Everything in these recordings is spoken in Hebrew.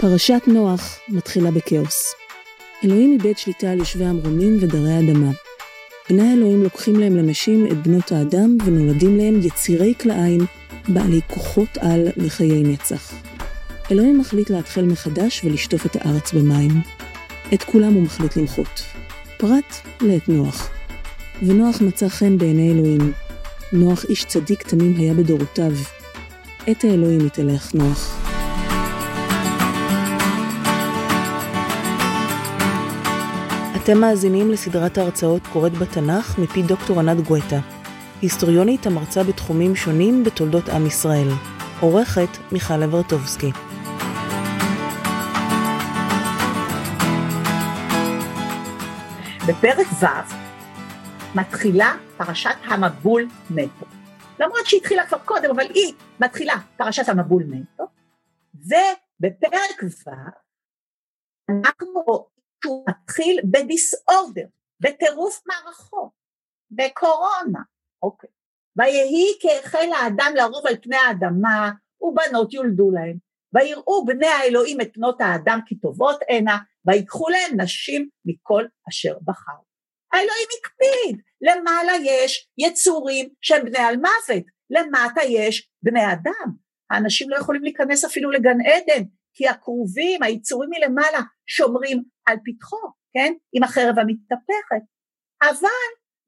פרשת נוח מתחילה בכאוס. אלוהים איבד שליטה על יושבי המרומים ודרי האדמה. בני האלוהים לוקחים להם לנשים את בנות האדם ונולדים להם יצירי כלאיים בעלי כוחות על וחיי נצח. אלוהים מחליט להתחיל מחדש ולשטוף את הארץ במים. את כולם הוא מחליט למחות. פרט לאת נוח. ונוח מצא חן בעיני אלוהים. נוח איש צדיק תמים היה בדורותיו. את האלוהים יתהלך נוח. אתם מאזינים לסדרת ההרצאות קוראת בתנ"ך מפי דוקטור ענת גואטה, היסטוריונית המרצה בתחומים שונים בתולדות עם ישראל. עורכת מיכל אברטובסקי. בפרק ו' מתחילה פרשת המבול נטו. למרות שהיא התחילה כבר קודם, אבל היא מתחילה פרשת המבול נטו, ובפרק ו' אנחנו רואים שהוא מתחיל בדיסאורדר, בטירוף מערכות, בקורונה, אוקיי. ויהי כהחל האדם לרוב על פני האדמה, ובנות יולדו להם. ויראו בני האלוהים את בנות האדם כי טובות הנה, ויקחו להם נשים מכל אשר בחר. האלוהים הקפיד, למעלה יש יצורים שהם בני על מוות, למטה יש בני אדם. האנשים לא יכולים להיכנס אפילו לגן עדן, כי הכרובים, היצורים מלמעלה, שומרים על פתחו, כן? עם החרב המתהפכת. אבל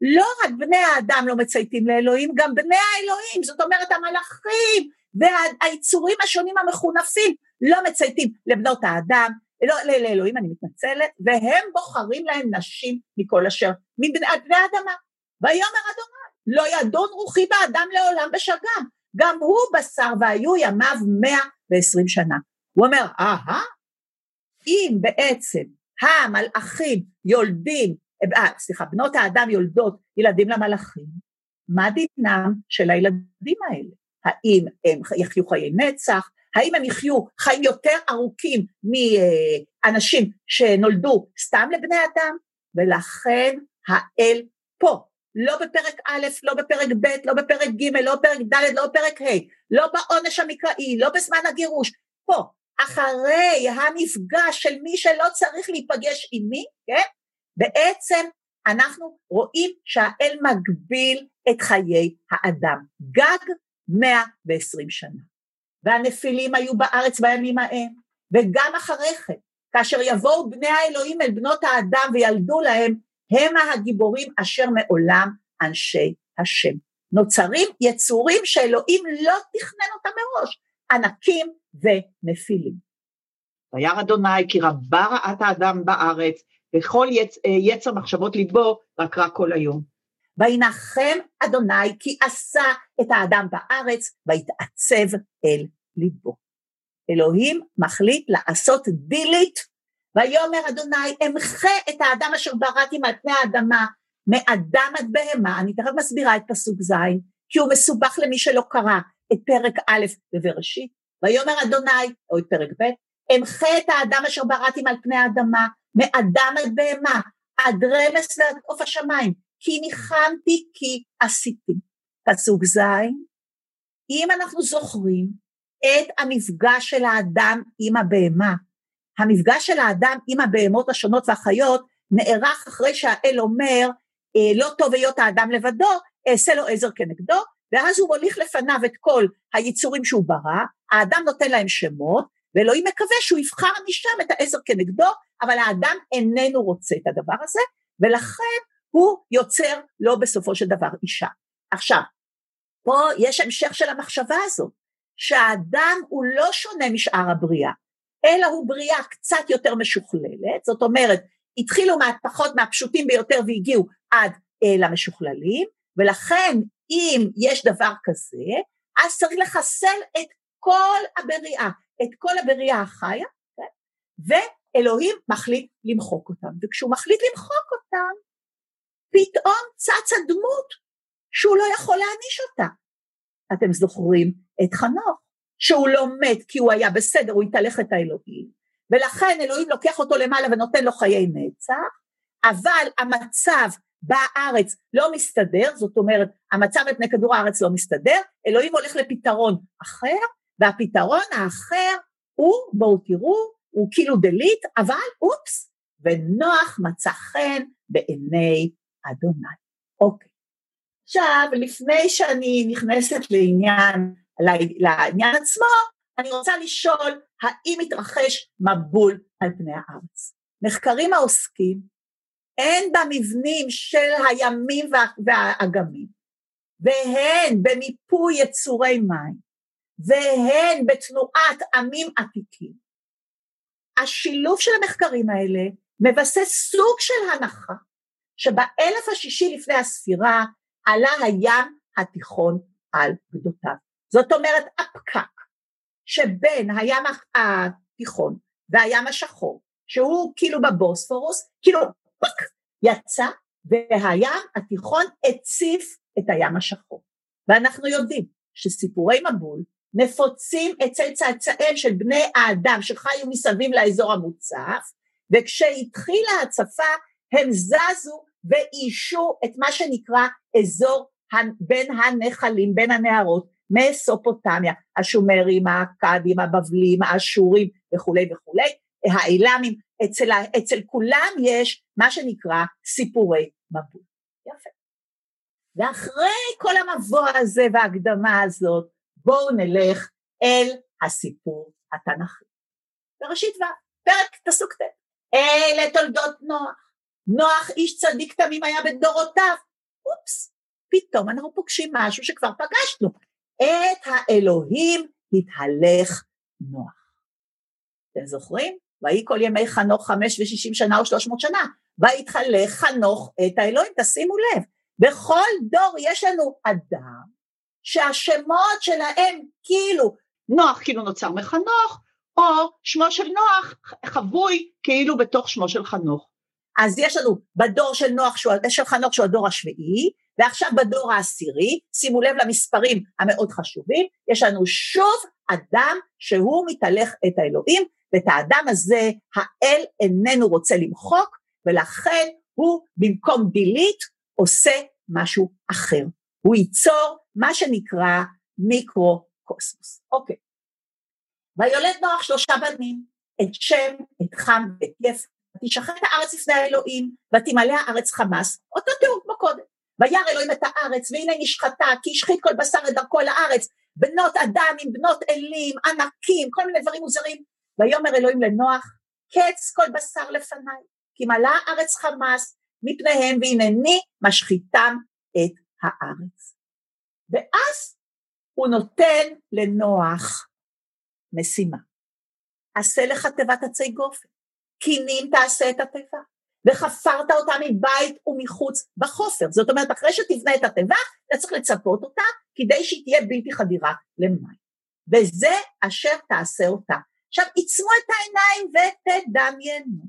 לא רק בני האדם לא מצייתים לאלוהים, גם בני האלוהים, זאת אומרת המלאכים והיצורים השונים המחונפים לא מצייתים לבנות האדם, לא, לאלוהים אני מתנצלת, והם בוחרים להם נשים מכל אשר, מבני בני האדמה. ויאמר אדוני, לא ידון רוחי באדם לעולם בשגם, גם הוא בשר והיו ימיו מאה ועשרים שנה. הוא אומר, אהה, אם בעצם המלאכים יולדים, אה, סליחה, בנות האדם יולדות ילדים למלאכים, מה דינם של הילדים האלה? האם הם יחיו חיי נצח? האם הם יחיו חיים יותר ארוכים מאנשים שנולדו סתם לבני אדם? ולכן האל פה, לא בפרק א', לא בפרק ב', לא בפרק ג', לא בפרק ד', לא בפרק ה', לא בעונש המקראי, לא בזמן הגירוש, פה, אחרי המפגש של מי שלא צריך להיפגש עם מי, כן? בעצם אנחנו רואים שהאל מגביל את חיי האדם, גג 120 שנה. והנפילים היו בארץ בימים ההם, וגם אחרי כן, כאשר יבואו בני האלוהים אל בנות האדם וילדו להם, הם הגיבורים אשר מעולם אנשי השם. נוצרים יצורים שאלוהים לא תכנן אותם מראש, ענקים ונפילים. וירא אדוני כי רבה רעת האדם בארץ, וכל יצ, אה, יצר מחשבות ליבו רק רע כל היום. וינחם אדוני כי עשה את האדם בארץ, ויתעצב אל ליבו. אלוהים מחליט לעשות דילית, ויאמר אדוני אמחה את האדם אשר בראתי מעל פני האדמה, מאדם עד בהמה, אני תכף מסבירה את פסוק ז', כי הוא מסובך למי שלא קרא את פרק א' בבראשית, ויאמר אדוני, או את פרק ב', אמחה את האדם אשר בראתי מעל פני האדמה, מאדם עד בהמה, עד רמס ועד עוף השמיים, כי ניחמתי כי עשיתי. פסוק ז', אם אנחנו זוכרים את המפגש של האדם עם הבהמה, המפגש של האדם עם הבהמות השונות והחיות נערך אחרי שהאל אומר, אה, לא טוב היות האדם לבדו, אעשה לו עזר כנגדו, ואז הוא מוליך לפניו את כל היצורים שהוא ברא, האדם נותן להם שמות, ואלוהים מקווה שהוא יבחר משם את העזר כנגדו, אבל האדם איננו רוצה את הדבר הזה, ולכן הוא יוצר לו בסופו של דבר אישה. עכשיו, פה יש המשך של המחשבה הזאת, שהאדם הוא לא שונה משאר הבריאה, אלא הוא בריאה קצת יותר משוכללת, זאת אומרת, התחילו מהפחות מהפשוטים ביותר והגיעו עד אה, למשוכללים, ולכן אם יש דבר כזה, אז צריך לחסל את כל הבריאה, את כל הבריאה החיה, כן? ואלוהים מחליט למחוק אותם, וכשהוא מחליט למחוק אותם, פתאום צצה דמות שהוא לא יכול להעניש אותה. אתם זוכרים את חנוך, שהוא לא מת כי הוא היה בסדר, הוא התהלך את האלוהים, ולכן אלוהים לוקח אותו למעלה ונותן לו חיי נצח, אבל המצב בארץ לא מסתדר, זאת אומרת, המצב על פני כדור הארץ לא מסתדר, אלוהים הולך לפתרון אחר, והפתרון האחר הוא, בואו תראו, הוא כאילו דליט, אבל אופס, ונוח מצא חן בעיני אדוני. אוקיי. עכשיו, לפני שאני נכנסת לעניין, לעניין עצמו, אני רוצה לשאול, האם מתרחש מבול על פני הארץ? מחקרים העוסקים הן במבנים של הימים והאגמים, והן במיפוי יצורי מים, והן בתנועת עמים עתיקים. השילוב של המחקרים האלה מבסס סוג של הנחה שבאלף השישי לפני הספירה עלה הים התיכון על גדותיו. זאת אומרת הפקק שבין הים התיכון והים השחור, שהוא כאילו בבוספורוס, כאילו פק, יצא והים התיכון הציף את הים השחור. ואנחנו יודעים שסיפורי מבול נפוצים אצל צאצאיהם של בני האדם שחיו מסביב לאזור המוצף, וכשהתחילה ההצפה הם זזו ואישו את מה שנקרא אזור בין הנחלים, בין הנהרות, מסופוטמיה, השומרים, האכדים, הבבלים, האשורים וכולי וכולי, האילמים, אצל, אצל כולם יש מה שנקרא סיפורי מבול. יפה. ואחרי כל המבוא הזה וההקדמה הזאת, בואו נלך אל הסיפור התנ"כי. בראשית ו', פרק פסוק ט', אלה תולדות נוח. נוח איש צדיק תמים היה בדורותיו. אופס, פתאום אנחנו פוגשים משהו שכבר פגשנו. את האלוהים התהלך נוח. אתם זוכרים? ויהי כל ימי חנוך חמש ושישים שנה או שלוש מאות שנה. ויתהלך חנוך את האלוהים, תשימו לב. בכל דור יש לנו אדם שהשמות שלהם כאילו, נוח כאילו נוצר מחנוך, או שמו של נוח חבוי כאילו בתוך שמו של חנוך. אז יש לנו בדור של נוח, שהוא, של חנוך שהוא הדור השביעי, ועכשיו בדור העשירי, שימו לב למספרים המאוד חשובים, יש לנו שוב אדם שהוא מתהלך את האלוהים, ואת האדם הזה האל איננו רוצה למחוק, ולכן הוא במקום דילית עושה משהו אחר. הוא ייצור מה שנקרא מיקרו-קוסמוס. אוקיי. ויולד נוח שלושה בנים, את שם, את חם ואת יפת, ותשחט הארץ לפני האלוהים, ותמלא הארץ חמס, אותו תיאור כמו קודם. וירא אלוהים את הארץ, והנה נשחטה, כי השחית כל בשר את דרכו לארץ, בנות אדם עם בנות אלים, ענקים, כל מיני דברים מוזרים. ויאמר אלוהים לנוח, קץ כל בשר לפניי, כי מלאה הארץ חמס מפניהם, והנני משחיתם את הארץ. ואז הוא נותן לנוח משימה. עשה לך תיבת עצי גופן, קינים תעשה את התיבה, וחפרת אותה מבית ומחוץ בחופר. זאת אומרת, אחרי שתבנה את התיבה, אתה צריך לצפות אותה כדי שהיא תהיה בלתי חדירה למים. וזה אשר תעשה אותה. עכשיו, עיצמו את העיניים ותדמיינו.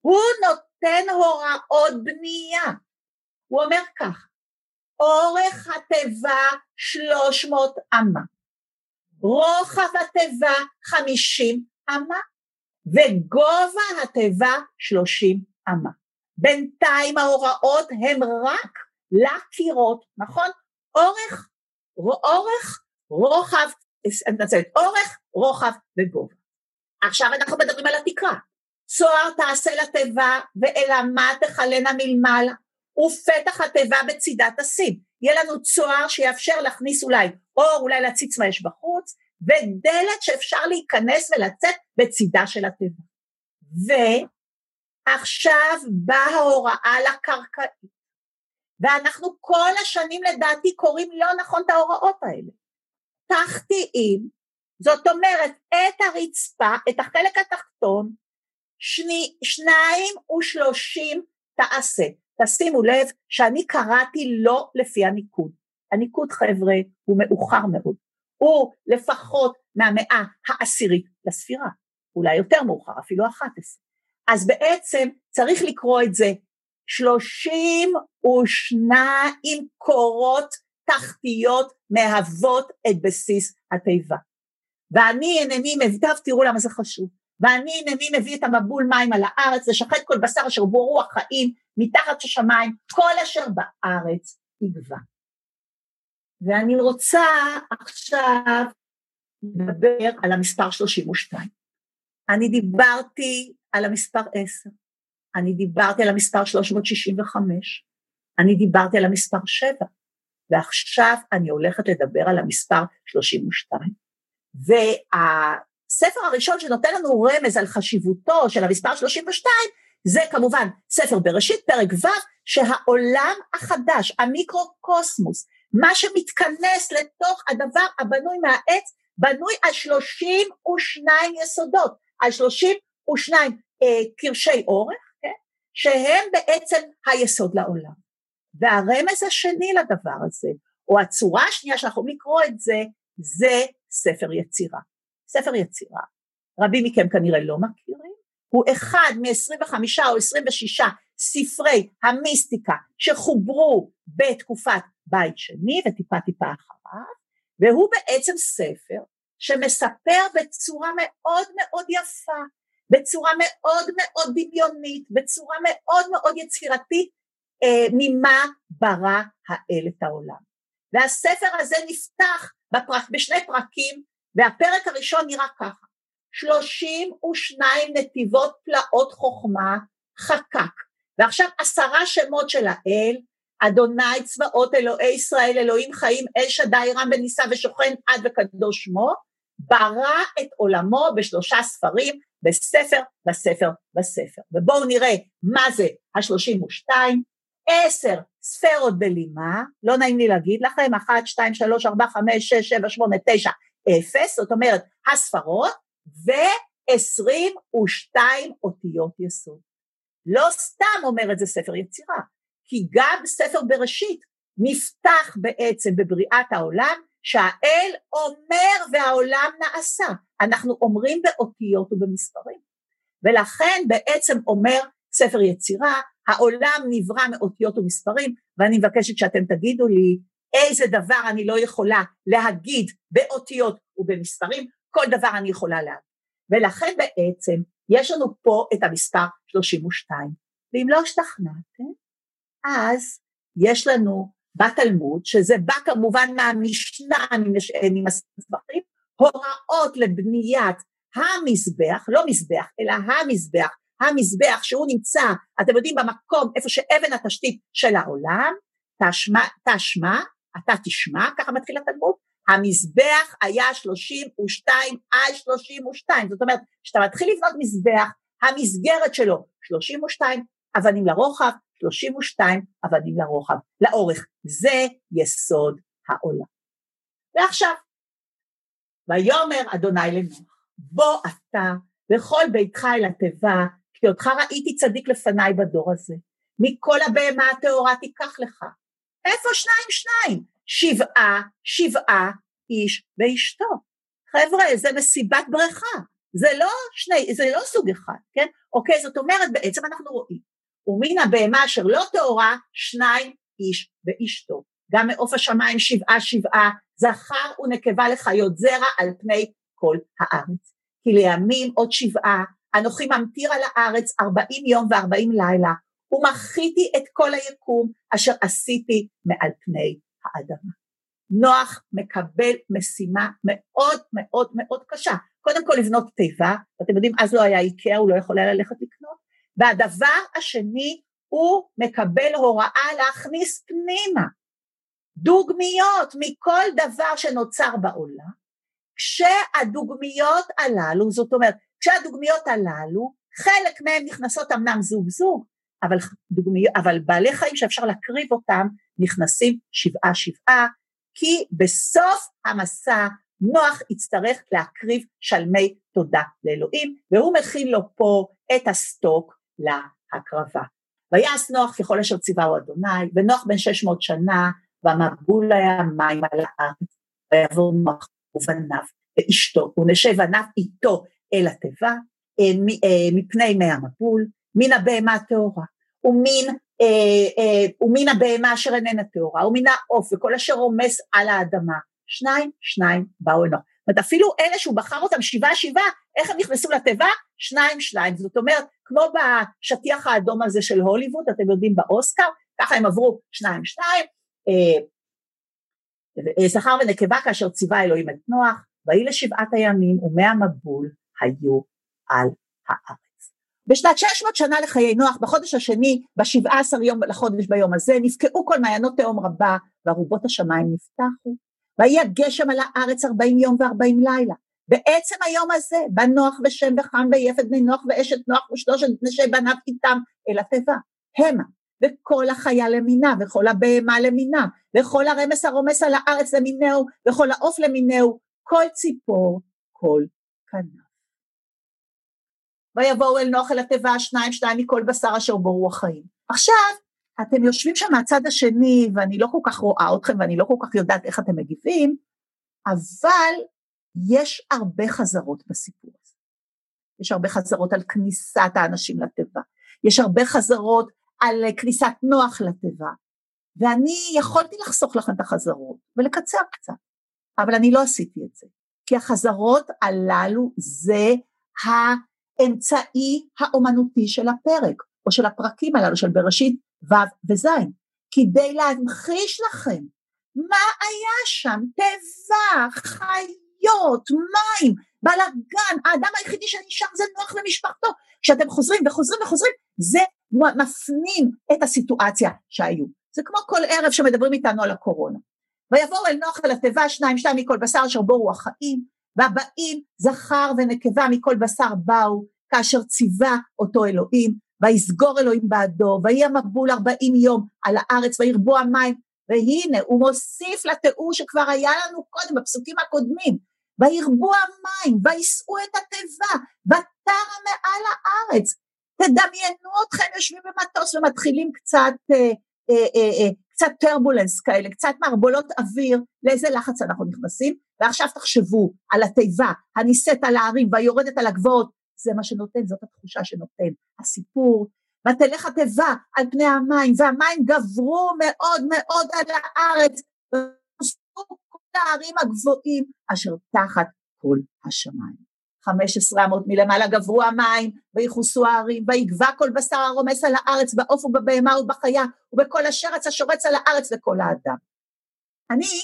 הוא נותן הוראות בנייה. הוא אומר כך, אורך התיבה שלוש מאות אמה, רוחב התיבה חמישים אמה, וגובה התיבה שלושים אמה. בינתיים ההוראות הן רק לקירות, נכון? אורך, אורך, רוחב, אני מתנצלת, אורך, רוחב וגובה. עכשיו אנחנו מדברים על התקרה. צוהר תעשה לתיבה ואלמה תכלנה מלמעלה, ופתח התיבה בצידה תשים. יהיה לנו צוהר שיאפשר להכניס אולי אור, אולי להציץ מה יש בחוץ, ודלת שאפשר להיכנס ולצאת בצידה של התיבה. ועכשיו באה ההוראה לקרקעית, ואנחנו כל השנים לדעתי קוראים לא נכון את ההוראות האלה. תחתיים, זאת אומרת את הרצפה, את החלק התחתון, שני, שניים ושלושים תעשה. תשימו לב שאני קראתי לא לפי הניקוד. הניקוד חבר'ה הוא מאוחר מאוד. הוא לפחות מהמאה העשירית לספירה, אולי יותר מאוחר, אפילו אחת עשרה. אז בעצם צריך לקרוא את זה שלושים ושניים קורות תחתיות מהוות את בסיס התיבה. ואני אינני מביא, תראו למה זה חשוב, ואני אינני מביא את המבול מים על הארץ, לשחט כל בשר אשר בו רוח חיים, מתחת השמיים, כל אשר בארץ יגבה. ואני רוצה עכשיו לדבר על המספר 32. אני דיברתי על המספר 10, אני דיברתי על המספר 365, אני דיברתי על המספר 7, ועכשיו אני הולכת לדבר על המספר 32. והספר הראשון שנותן לנו רמז על חשיבותו של המספר 32, זה כמובן ספר בראשית, פרק ו', שהעולם החדש, המיקרוקוסמוס, מה שמתכנס לתוך הדבר הבנוי מהעץ, בנוי על 32 יסודות, על 32 אה, קרשי אורך, כן? שהם בעצם היסוד לעולם. והרמז השני לדבר הזה, או הצורה השנייה שאנחנו לקרוא את זה, זה ספר יצירה. ספר יצירה, רבים מכם כנראה לא מכירים, הוא אחד מ-25 או 26 ספרי המיסטיקה שחוברו בתקופת בית שני וטיפה טיפה אחריו, והוא בעצם ספר שמספר בצורה מאוד מאוד יפה, בצורה מאוד מאוד דמיונית, בצורה מאוד מאוד יצירתית, אה, ממה ברא האל את העולם. והספר הזה נפתח בפרק, בשני פרקים, והפרק הראשון נראה ככה, שלושים ושניים נתיבות פלאות חוכמה חקק, ועכשיו עשרה שמות של האל, אדוני צבאות אלוהי ישראל אלוהים חיים אל שדי רם ונישא ושוכן עד וקדוש שמו, ברא את עולמו בשלושה ספרים, בספר, בספר, בספר. ובואו נראה מה זה השלושים ושתיים, עשר ספרות בלימה, לא נעים לי להגיד לכם, אחת, שתיים, שלוש, ארבע, חמש, שש, שבע, שמונה, תשע, אפס, זאת אומרת הספרות, ועשרים ושתיים אותיות יסוד. לא סתם אומר את זה ספר יצירה, כי גם ספר בראשית נפתח בעצם בבריאת העולם, שהאל אומר והעולם נעשה. אנחנו אומרים באותיות ובמספרים. ולכן בעצם אומר ספר יצירה, העולם נברא מאותיות ומספרים, ואני מבקשת שאתם תגידו לי איזה דבר אני לא יכולה להגיד באותיות ובמספרים, כל דבר אני יכולה להגיד. ולכן בעצם יש לנו פה את המספר 32. ואם לא השתכנעתם, אז יש לנו בתלמוד, שזה בא כמובן מהמשנה, ממסמכים, הוראות לבניית המזבח, לא מזבח, אלא המזבח, המזבח שהוא נמצא, אתם יודעים, במקום איפה שאבן התשתית של העולם, תשמע, תשמע, אתה תשמע, ככה מתחיל התלמוד, המזבח היה 32 על 32, זאת אומרת, כשאתה מתחיל לבנות מזבח, המסגרת שלו 32 אבנים לרוחב, 32 אבנים לרוחב, לאורך, זה יסוד העולם. ועכשיו, ויאמר אדוני לנוח, בוא אתה וכל ביתך אל התיבה, כי אותך ראיתי צדיק לפניי בדור הזה, מכל הבהמה הטהורה תיקח לך. איפה שניים שניים? שבעה, שבעה איש ואשתו. חבר'ה, זה מסיבת בריכה, זה לא שני, זה לא סוג אחד, כן? אוקיי, זאת אומרת, בעצם אנחנו רואים, ומן הבהמה אשר לא טהורה, שניים איש ואשתו. גם מעוף השמיים שבעה שבעה, זכר ונקבה לחיות זרע על פני כל הארץ. כי לימים עוד שבעה, אנוכי ממטיר על הארץ ארבעים יום וארבעים לילה, ומחיתי את כל היקום אשר עשיתי מעל פני האדמה. נוח מקבל משימה מאוד מאוד מאוד קשה. קודם כל לבנות תיבה, ואתם יודעים, אז לא היה איקאה, הוא לא יכול היה ללכת לקנות. והדבר השני, הוא מקבל הוראה להכניס פנימה דוגמיות מכל דבר שנוצר בעולם, כשהדוגמיות הללו, זאת אומרת, כשהדוגמיות הללו, חלק מהן נכנסות אמנם זוג זוג, אבל, דוגמי, אבל בעלי חיים שאפשר להקריב אותם נכנסים שבעה שבעה, כי בסוף המסע נוח יצטרך להקריב שלמי תודה לאלוהים, והוא מכין לו פה את הסטוק להקרבה. ויעש נוח ככל אשר ציווהו אדוני, ונוח בן שש מאות שנה, והמבול היה מים על הארץ, ויעבור נוח ובניו ואשתו, ונשב עניו איתו אל התיבה, אה, אה, מפני מי המבול, מן הבהמה הטהורה, ומן, אה, ומן הבהמה אשר איננה טהורה, ומן העוף, וכל אשר רומס על האדמה. שניים, שניים באו אליו. זאת אומרת, אפילו אלה שהוא בחר אותם שבעה שבעה, איך הם נכנסו לתיבה? שניים שניים. זאת אומרת, כמו בשטיח האדום הזה של הוליווד, אתם יודעים באוסקר, ככה הם עברו שניים שניים. זכר ונקבה כאשר ציווה אלוהים את נוח, ויהי לשבעת הימים ומי המבול היו על הארץ. בשנת 600 שנה לחיי נוח, בחודש השני, ב-17 יום לחודש ביום הזה, נפקעו כל מעיינות תהום רבה, וארובות השמיים נפתחו. ויהי הגשם על הארץ 40 יום ו-40 לילה. בעצם היום הזה, בא נוח ושם וחם ויפת בני נוח ואשת נוח ושלושת נשי בניו איתם אל התיבה. המה, וכל החיה למינה, וכל הבהמה למינה, וכל הרמס הרומס על הארץ למינהו, וכל העוף למינהו, כל ציפור, כל כנף. ויבואו אל נוח אל התיבה שניים שניים מכל בשר אשר בו רוח חיים. עכשיו, אתם יושבים שם מהצד השני, ואני לא כל כך רואה אתכם, ואני לא כל כך יודעת איך אתם מגיבים, אבל יש הרבה חזרות בסיפור הזה. יש הרבה חזרות על כניסת האנשים לתיבה, יש הרבה חזרות על כניסת נוח לתיבה, ואני יכולתי לחסוך לכם את החזרות ולקצר קצת, אבל אני לא עשיתי את זה, כי החזרות הללו זה האמצעי האומנותי של הפרק, או של הפרקים הללו של בראשית ו' וז', כדי להמחיש לכם מה היה שם, תיבה, חיות, מים, בלאגן, האדם היחידי שנשאר זה נוח למשפחתו. כשאתם חוזרים וחוזרים וחוזרים, זה מפנים את הסיטואציה שהיו. זה כמו כל ערב שמדברים איתנו על הקורונה. ויבואו אל נוח אל התיבה שניים שניים מכל בשר אשר בו רוח חיים, והבאים זכר ונקבה מכל בשר באו, כאשר ציווה אותו אלוהים, ויסגור אלוהים בעדו, ויהי המבול ארבעים יום על הארץ, וירבו המים, והנה הוא מוסיף לתיאור שכבר היה לנו קודם בפסוקים הקודמים, וירבו המים, ויישאו את התיבה, ותרה מעל הארץ. תדמיינו אתכם יושבים במטוס ומתחילים קצת, אה, אה, אה, אה, קצת טרבולנס כאלה, קצת מערבולות אוויר, לאיזה לחץ אנחנו נכנסים, ועכשיו תחשבו על התיבה הנישאת על הערים והיורדת על הגבעות, זה מה שנותן, זאת התחושה שנותן הסיפור. ותלך התיבה על פני המים, והמים גברו מאוד מאוד על הארץ, ונוספו כל הערים הגבוהים אשר תחת כל השמיים. חמש עשרה אמות מלמעלה גברו המים, ויכוסו הערים, ויגבע כל בשר הרומס על הארץ, בעוף ובבהמה ובחיה, ובכל השרץ השורץ על הארץ וכל האדם. אני,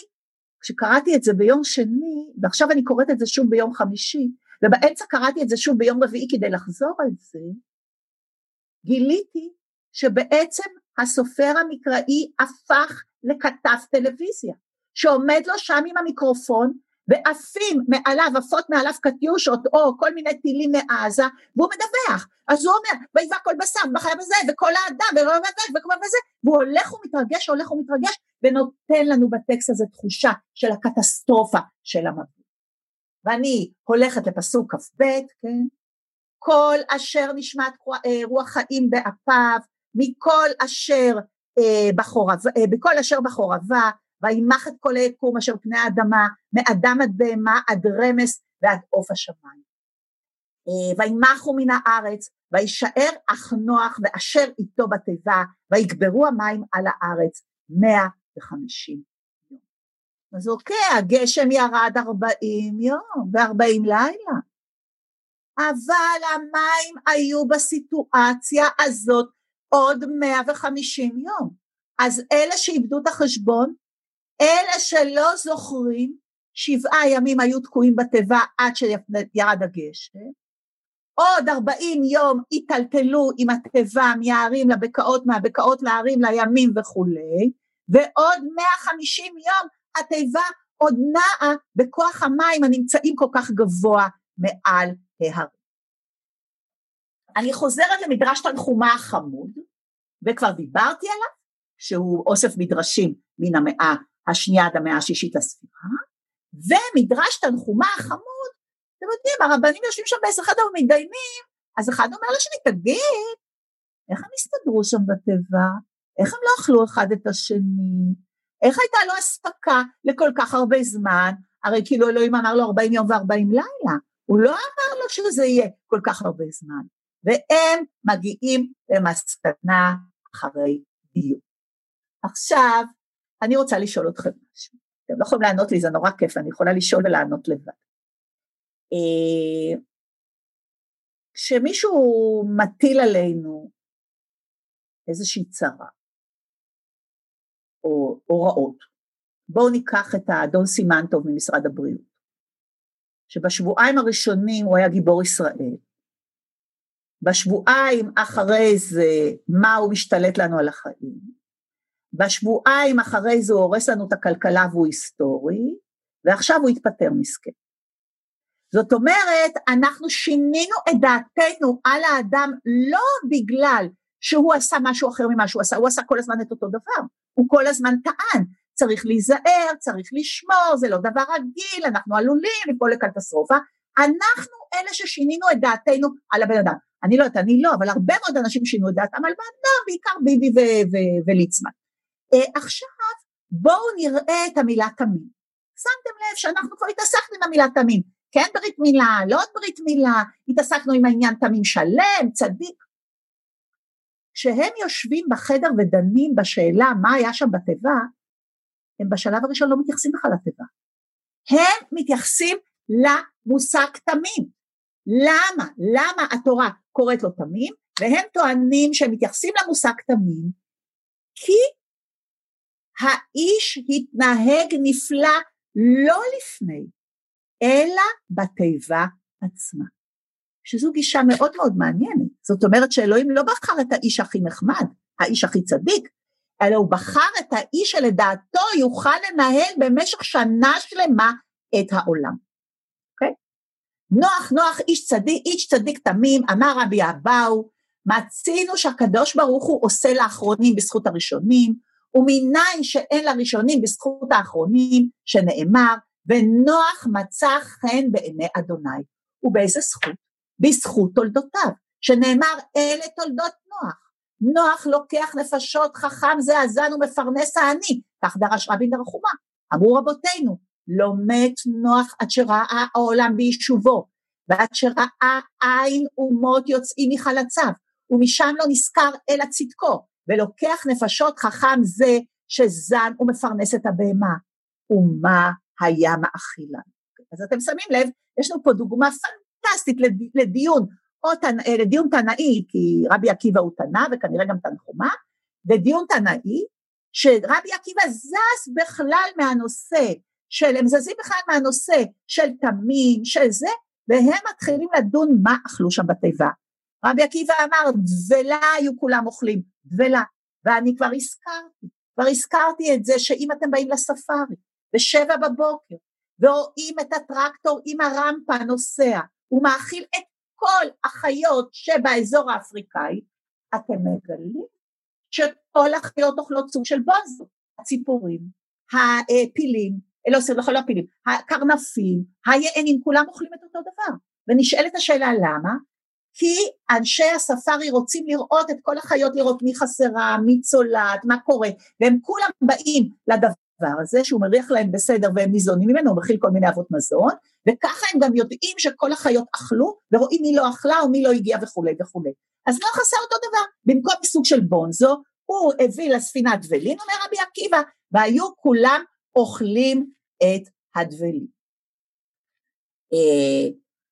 כשקראתי את זה ביום שני, ועכשיו אני קוראת את זה שוב ביום חמישי, ובאמצע קראתי את זה שוב ביום רביעי כדי לחזור על זה, גיליתי שבעצם הסופר המקראי הפך לכתב טלוויזיה, שעומד לו שם עם המיקרופון ועפים מעליו, עפות מעליו קטיושות או כל מיני טילים מעזה, והוא מדווח. אז הוא אומר, ויבא כל בשר, בחיה בזה, וכל האדם, וכל בזה, והוא הולך ומתרגש, הולך ומתרגש, ונותן לנו בטקסט הזה תחושה של הקטסטרופה של המבוא. ואני הולכת לפסוק כ"ב, כן? כל אשר נשמעת אה, רוח חיים באפיו, מכל אשר אה, בחורבה, אה, בכל אשר בחורבה, וימח את כל היקום אשר פני האדמה, מאדם עד בהמה עד רמס ועד עוף השמיים. אה, וימחו מן הארץ, וישאר אך נוח ואשר איתו בתיבה, ויגברו המים על הארץ מאה וחמישים יום. אז אוקיי, הגשם ירד ארבעים יום וארבעים לילה, אבל המים היו בסיטואציה הזאת עוד מאה וחמישים יום. אז אלה שאיבדו את החשבון, אלה שלא זוכרים, שבעה ימים היו תקועים בתיבה עד שירד הגשם, עוד ארבעים יום היטלטלו עם התיבה מהערים לבקעות, מהבקעות לערים לימים וכולי, ועוד מאה חמישים יום התיבה עוד נעה בכוח המים הנמצאים כל כך גבוה מעל ההרים. אני חוזרת למדרש תנחומה החמוד, וכבר דיברתי עליו, שהוא אוסף מדרשים מן המאה השנייה עד המאה השישית לספירה, ומדרש תנחומה החמוד, אתם יודעים, הרבנים יושבים שם בעשר חדר ומתדיינים, אז אחד אומר לשני, תגיד, איך הם הסתדרו שם בתיבה? איך הם לא אכלו אחד את השני? איך הייתה לו אספקה לכל כך הרבה זמן? הרי כאילו אלוהים אמר לו 40 יום ו-40 לילה, הוא לא אמר לו שזה יהיה כל כך הרבה זמן. והם מגיעים למסקנה אחרי דיוק. עכשיו, אני רוצה לשאול אתכם משהו. אתם לא יכולים לענות לי, זה נורא כיף, אני יכולה לשאול ולענות לבד. אה, כשמישהו מטיל עלינו איזושהי צרה, או הוראות, בואו ניקח את האדון סימנטוב ממשרד הבריאות, שבשבועיים הראשונים הוא היה גיבור ישראל, בשבועיים אחרי זה, מה הוא משתלט לנו על החיים, בשבועיים אחרי זה הוא הורס לנו את הכלכלה והוא היסטורי, ועכשיו הוא התפטר מסכן. זאת אומרת, אנחנו שינינו את דעתנו על האדם לא בגלל שהוא עשה משהו אחר ממה שהוא עשה, הוא עשה כל הזמן את אותו דבר, הוא כל הזמן טען, צריך להיזהר, צריך לשמור, זה לא דבר רגיל, אנחנו עלולים ליפול לקטסטרופה, אנחנו אלה ששינינו את דעתנו על הבן אדם. אני לא יודעת, אני לא, אבל הרבה מאוד אנשים שינו את דעתם על בן אדם, בעיקר ביבי וליצמן. אה, עכשיו בואו נראה את המילה תמים. שמתם לב שאנחנו כבר התעסקנו עם המילה תמים, כן ברית מילה, לא עוד ברית מילה, התעסקנו עם העניין תמים שלם, צדיק. כשהם יושבים בחדר ודנים בשאלה מה היה שם בתיבה, הם בשלב הראשון לא מתייחסים בכלל לתיבה. הם מתייחסים למושג תמים. למה? למה התורה קוראת לו תמים? והם טוענים שהם מתייחסים למושג תמים כי האיש התנהג נפלא לא לפני, אלא בתיבה עצמה. שזו גישה מאוד מאוד מעניינת. זאת אומרת שאלוהים לא בחר את האיש הכי נחמד, האיש הכי צדיק, אלא הוא בחר את האיש שלדעתו יוכל לנהל במשך שנה שלמה את העולם. אוקיי? נוח, נוח, איש צדיק, איש צדיק תמים, אמר רבי אבאו, מצינו שהקדוש ברוך הוא עושה לאחרונים בזכות הראשונים, ומניין שאין לראשונים בזכות האחרונים, שנאמר, ונוח מצא חן בעיני אדוני. ובאיזה זכות? בזכות תולדותיו, שנאמר אלה תולדות נוח. נוח לוקח נפשות חכם זה הזן ומפרנס העני, כך דרש רבי דרחומה. אמרו רבותינו, לא מת נוח עד שראה העולם ביישובו, ועד שראה עין אומות יוצאים מחלציו, ומשם לא נזכר אלא צדקו, ולוקח נפשות חכם זה שזן ומפרנס את הבהמה, ומה היה מאכילה. אז אתם שמים לב, יש לנו פה דוגמה פנטסטית לדיון, או תנ... לדיון תנאי, כי רבי עקיבא הוא תנא וכנראה גם תנחומה, לדיון תנאי, שרבי עקיבא זז בכלל מהנושא של, הם זזים בכלל מהנושא של תמים, של זה, והם מתחילים לדון מה אכלו שם בתיבה. רבי עקיבא אמר, דבלה היו כולם אוכלים, דבלה. ואני כבר הזכרתי, כבר הזכרתי את זה שאם אתם באים לספארי בשבע בבוקר ורואים את הטרקטור עם הרמפה נוסע, הוא מאכיל את כל החיות שבאזור האפריקאי, אתם מגלים שכל החיות אוכלות סוג של בונזו, הציפורים, הפילים, לא סליחה, לא, לא הפילים, הקרנפים, היענים, כולם אוכלים את אותו דבר. ונשאלת השאלה למה? כי אנשי הספארי רוצים לראות את כל החיות, לראות מי חסרה, מי צולעת, מה קורה, והם כולם באים לדבר הזה שהוא מריח להם בסדר והם ניזונים ממנו, הוא מכיל כל מיני אבות מזון, וככה הם גם יודעים שכל החיות אכלו, ורואים מי לא אכלה או מי לא הגיע וכולי וכולי. אז לא חסר אותו דבר, במקום סוג של בונזו, הוא הביא לספינה דבלין, אומר רבי עקיבא, והיו כולם אוכלים את הדבלים.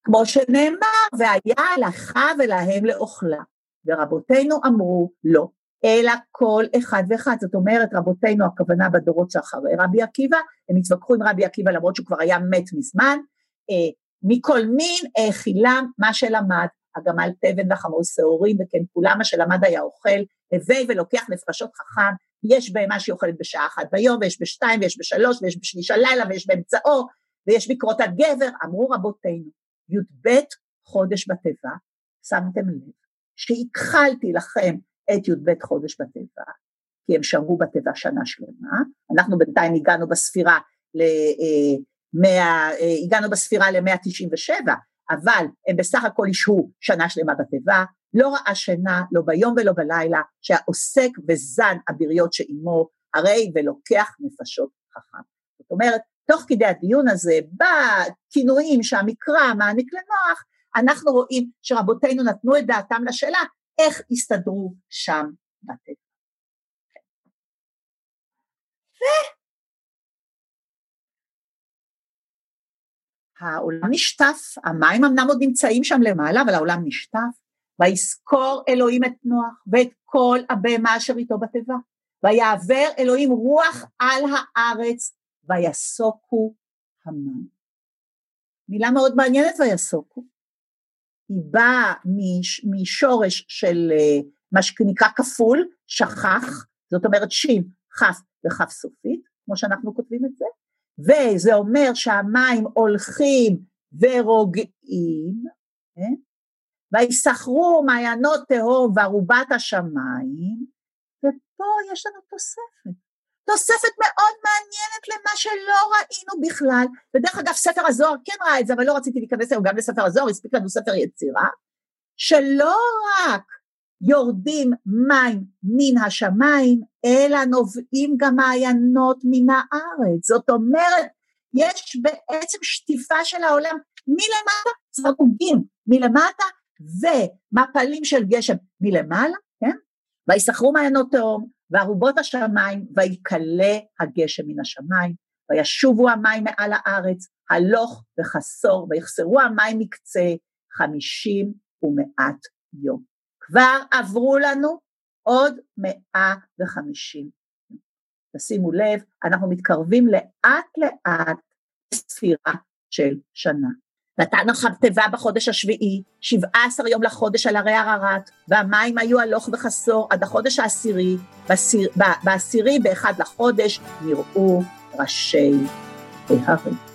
כמו שנאמר, והיה לך ולהם לאוכלה. ורבותינו אמרו לא, אלא כל אחד ואחד. זאת אומרת, רבותינו, הכוונה בדורות שאחרי רבי עקיבא, הם התווכחו עם רבי עקיבא למרות שהוא כבר היה מת מזמן, אה, מכל מין האכילם מה שלמד, הגמל תבן וחמור שעורים, וכן כולם מה שלמד היה אוכל, הווי ולוקח נפשות חכם, יש בהמה שהיא אוכלת בשעה אחת ביום, ויש בשתיים, ויש בשלוש, ויש בשליש הלילה, ויש באמצעו, ויש בקרות הגבר, אמרו רבותינו, י"ב חודש בתיבה, שמתם לב שהכחלתי לכם את י"ב חודש בתיבה, כי הם שמרו בתיבה שנה שלמה, אנחנו בינתיים הגענו בספירה ל... אה, אה, הגענו בספירה ל-197, אבל הם בסך הכל ישהו שנה שלמה בתיבה, לא ראה שינה, לא ביום ולא בלילה, שהעוסק בזן הבריות שעימו, הרי ולוקח נפשות חכם. זאת אומרת, תוך כדי הדיון הזה, בכינויים שהמקרא מעניק לנוח, אנחנו רואים שרבותינו נתנו את דעתם לשאלה איך הסתדרו שם בטבע. העולם נשטף, המים אמנם עוד נמצאים שם למעלה, אבל העולם נשטף, ויזכור אלוהים את נוח ואת כל הבהמה אשר איתו בתיבה, ויעבר אלוהים רוח על הארץ ויסוקו המים. מילה מאוד מעניינת ויסוקו. היא באה משורש של אה, מה שנקרא כפול, שכח, זאת אומרת שין, כף וכף סופית, כמו שאנחנו כותבים את זה, וזה אומר שהמים הולכים ורוגעים, כן? ויסחרו מעיינות תהום וארובת השמיים, ופה יש לנו תוספת. תוספת מאוד מעניינת למה שלא ראינו בכלל, ודרך אגב ספר הזוהר כן ראה את זה, אבל לא רציתי להיכנס היום גם לספר הזוהר, הספיק לנו ספר יצירה, שלא רק יורדים מים מן השמיים, אלא נובעים גם מעיינות מן הארץ. זאת אומרת, יש בעצם שטיפה של העולם מלמטה, זרוגים מלמטה, ומפלים של גשם מלמעלה, כן? ויסחרו מעיינות תהום, וארובות השמיים, ויקלה הגשם מן השמיים, וישובו המים מעל הארץ, הלוך וחסור, ויחסרו המים מקצה חמישים ומעט יום. כבר עברו לנו עוד מאה וחמישים. תשימו לב, אנחנו מתקרבים לאט לאט לספירה של שנה. נתן לך תיבה בחודש השביעי, שבעה עשר יום לחודש על הרי ערערת, והמים היו הלוך וחסור עד החודש העשירי, בעשירי באחד לחודש נראו ראשי ההרים.